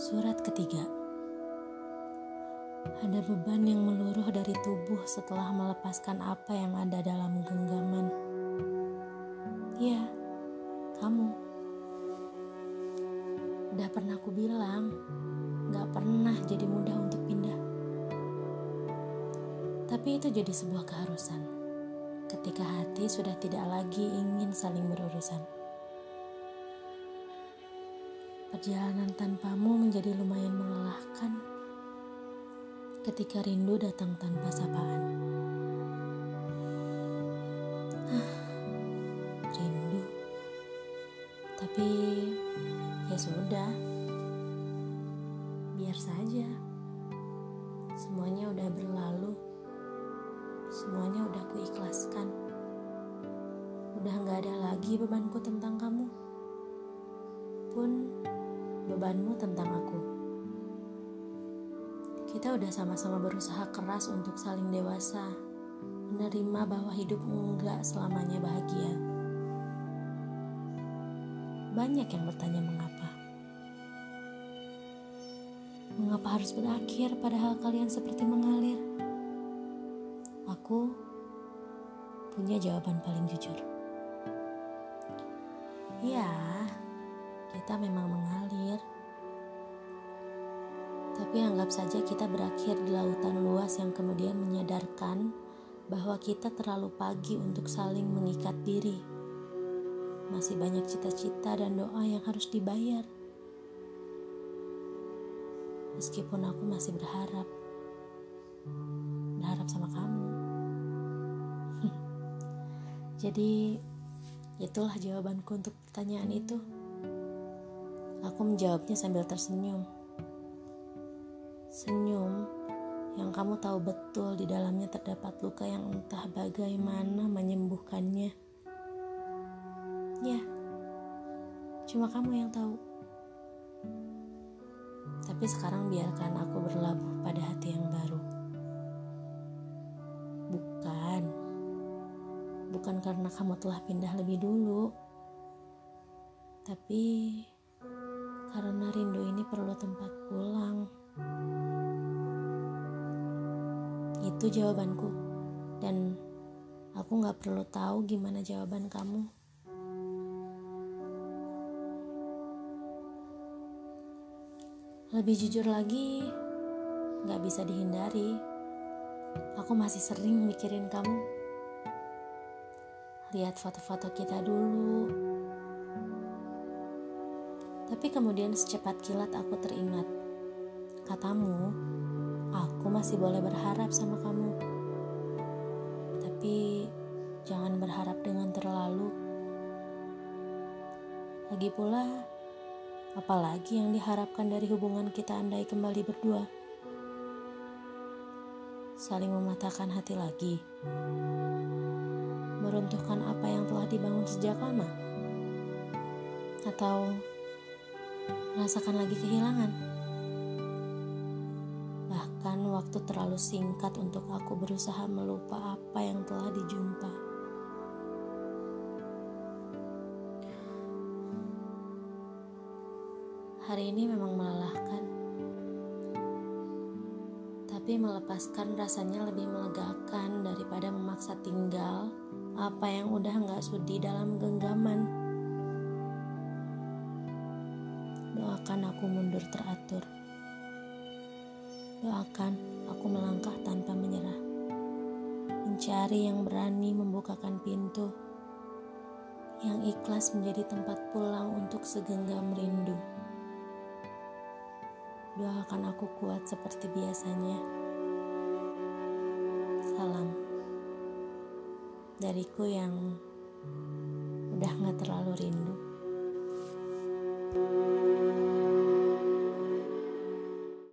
Surat ketiga Ada beban yang meluruh dari tubuh setelah melepaskan apa yang ada dalam genggaman. Ya, kamu. Udah pernah aku bilang, gak pernah jadi mudah untuk pindah. Tapi itu jadi sebuah keharusan ketika hati sudah tidak lagi ingin saling berurusan. Perjalanan tanpamu menjadi lumayan melelahkan ketika rindu datang tanpa sapaan. rindu. Tapi ya sudah. Biar saja. Semuanya udah berlalu. Semuanya udah kuikhlaskan. Udah nggak ada lagi bebanku tentang kamu. Pun bebanmu tentang aku. Kita udah sama-sama berusaha keras untuk saling dewasa, menerima bahwa hidup enggak selamanya bahagia. Banyak yang bertanya mengapa. Mengapa harus berakhir padahal kalian seperti mengalir? Aku punya jawaban paling jujur. Ya, kita memang mengalir. Tapi anggap saja kita berakhir di lautan luas yang kemudian menyadarkan bahwa kita terlalu pagi untuk saling mengikat diri. Masih banyak cita-cita dan doa yang harus dibayar. Meskipun aku masih berharap. Berharap sama kamu. Jadi, itulah jawabanku untuk pertanyaan itu. Aku menjawabnya sambil tersenyum. Senyum yang kamu tahu betul di dalamnya terdapat luka yang entah bagaimana menyembuhkannya. Ya, cuma kamu yang tahu. Tapi sekarang biarkan aku berlabuh pada hati yang baru. Bukan, bukan karena kamu telah pindah lebih dulu, tapi karena rindu ini perlu tempat pulang. Itu jawabanku, dan aku gak perlu tahu gimana jawaban kamu. Lebih jujur lagi, gak bisa dihindari. Aku masih sering mikirin kamu. Lihat foto-foto kita dulu, tapi kemudian secepat kilat aku teringat. Katamu, aku masih boleh berharap sama kamu. Tapi jangan berharap dengan terlalu. Lagi pula, apalagi yang diharapkan dari hubungan kita andai kembali berdua? Saling mematahkan hati lagi. Meruntuhkan apa yang telah dibangun sejak lama? Atau merasakan lagi kehilangan. Bahkan waktu terlalu singkat untuk aku berusaha melupa apa yang telah dijumpa. Hari ini memang melelahkan. Tapi melepaskan rasanya lebih melegakan daripada memaksa tinggal apa yang udah nggak sudi dalam genggaman. Doakan aku mundur teratur. Doakan aku melangkah tanpa menyerah. Mencari yang berani membukakan pintu. Yang ikhlas menjadi tempat pulang untuk segenggam rindu. Doakan aku kuat seperti biasanya. Salam. Dariku yang udah gak terlalu rindu.